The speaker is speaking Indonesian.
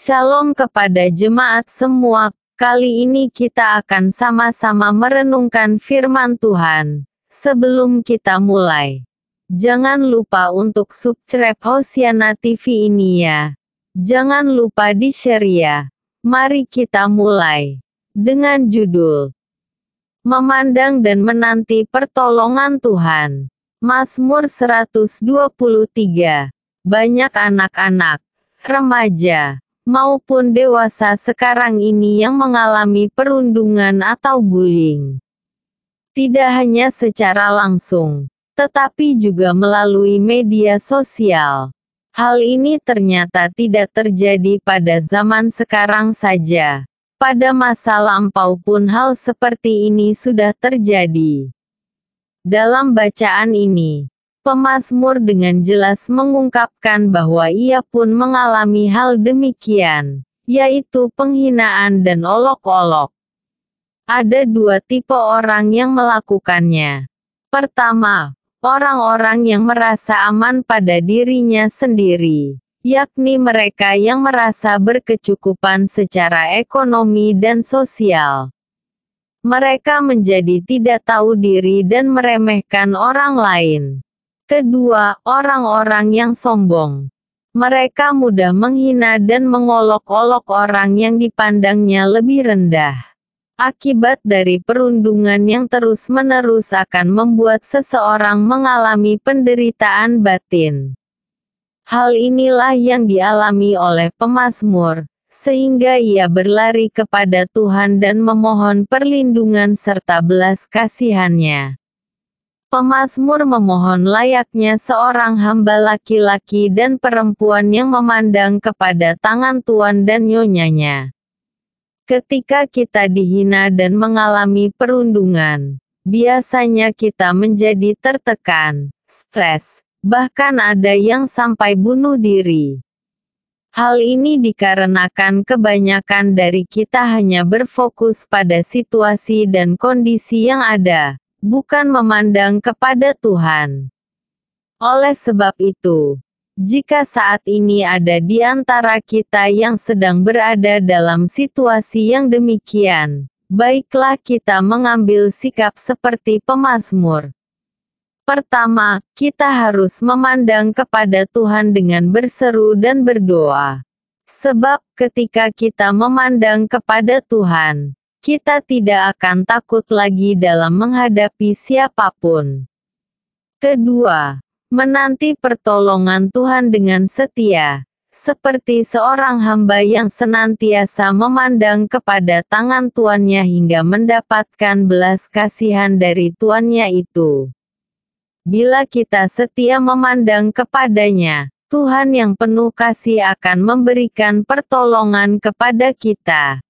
Shalom kepada jemaat semua. Kali ini kita akan sama-sama merenungkan firman Tuhan. Sebelum kita mulai, jangan lupa untuk subscribe Hosiana TV ini ya. Jangan lupa di-share ya. Mari kita mulai dengan judul Memandang dan menanti pertolongan Tuhan. Mazmur 123. Banyak anak-anak, remaja, maupun dewasa sekarang ini yang mengalami perundungan atau bullying. Tidak hanya secara langsung, tetapi juga melalui media sosial. Hal ini ternyata tidak terjadi pada zaman sekarang saja. Pada masa lampau pun hal seperti ini sudah terjadi. Dalam bacaan ini, Pemazmur dengan jelas mengungkapkan bahwa ia pun mengalami hal demikian, yaitu penghinaan dan olok-olok. Ada dua tipe orang yang melakukannya. Pertama, orang-orang yang merasa aman pada dirinya sendiri, yakni mereka yang merasa berkecukupan secara ekonomi dan sosial. Mereka menjadi tidak tahu diri dan meremehkan orang lain. Kedua, orang-orang yang sombong. Mereka mudah menghina dan mengolok-olok orang yang dipandangnya lebih rendah. Akibat dari perundungan yang terus-menerus akan membuat seseorang mengalami penderitaan batin. Hal inilah yang dialami oleh pemazmur, sehingga ia berlari kepada Tuhan dan memohon perlindungan serta belas kasihannya. Pemazmur memohon layaknya seorang hamba laki-laki dan perempuan yang memandang kepada tangan tuan dan nyonyanya. Ketika kita dihina dan mengalami perundungan, biasanya kita menjadi tertekan, stres, bahkan ada yang sampai bunuh diri. Hal ini dikarenakan kebanyakan dari kita hanya berfokus pada situasi dan kondisi yang ada, bukan memandang kepada Tuhan. Oleh sebab itu, jika saat ini ada di antara kita yang sedang berada dalam situasi yang demikian, baiklah kita mengambil sikap seperti pemazmur. Pertama, kita harus memandang kepada Tuhan dengan berseru dan berdoa. Sebab ketika kita memandang kepada Tuhan, kita tidak akan takut lagi dalam menghadapi siapa pun. Kedua, menanti pertolongan Tuhan dengan setia, seperti seorang hamba yang senantiasa memandang kepada tangan tuannya hingga mendapatkan belas kasihan dari tuannya itu. Bila kita setia memandang kepadanya, Tuhan yang penuh kasih akan memberikan pertolongan kepada kita.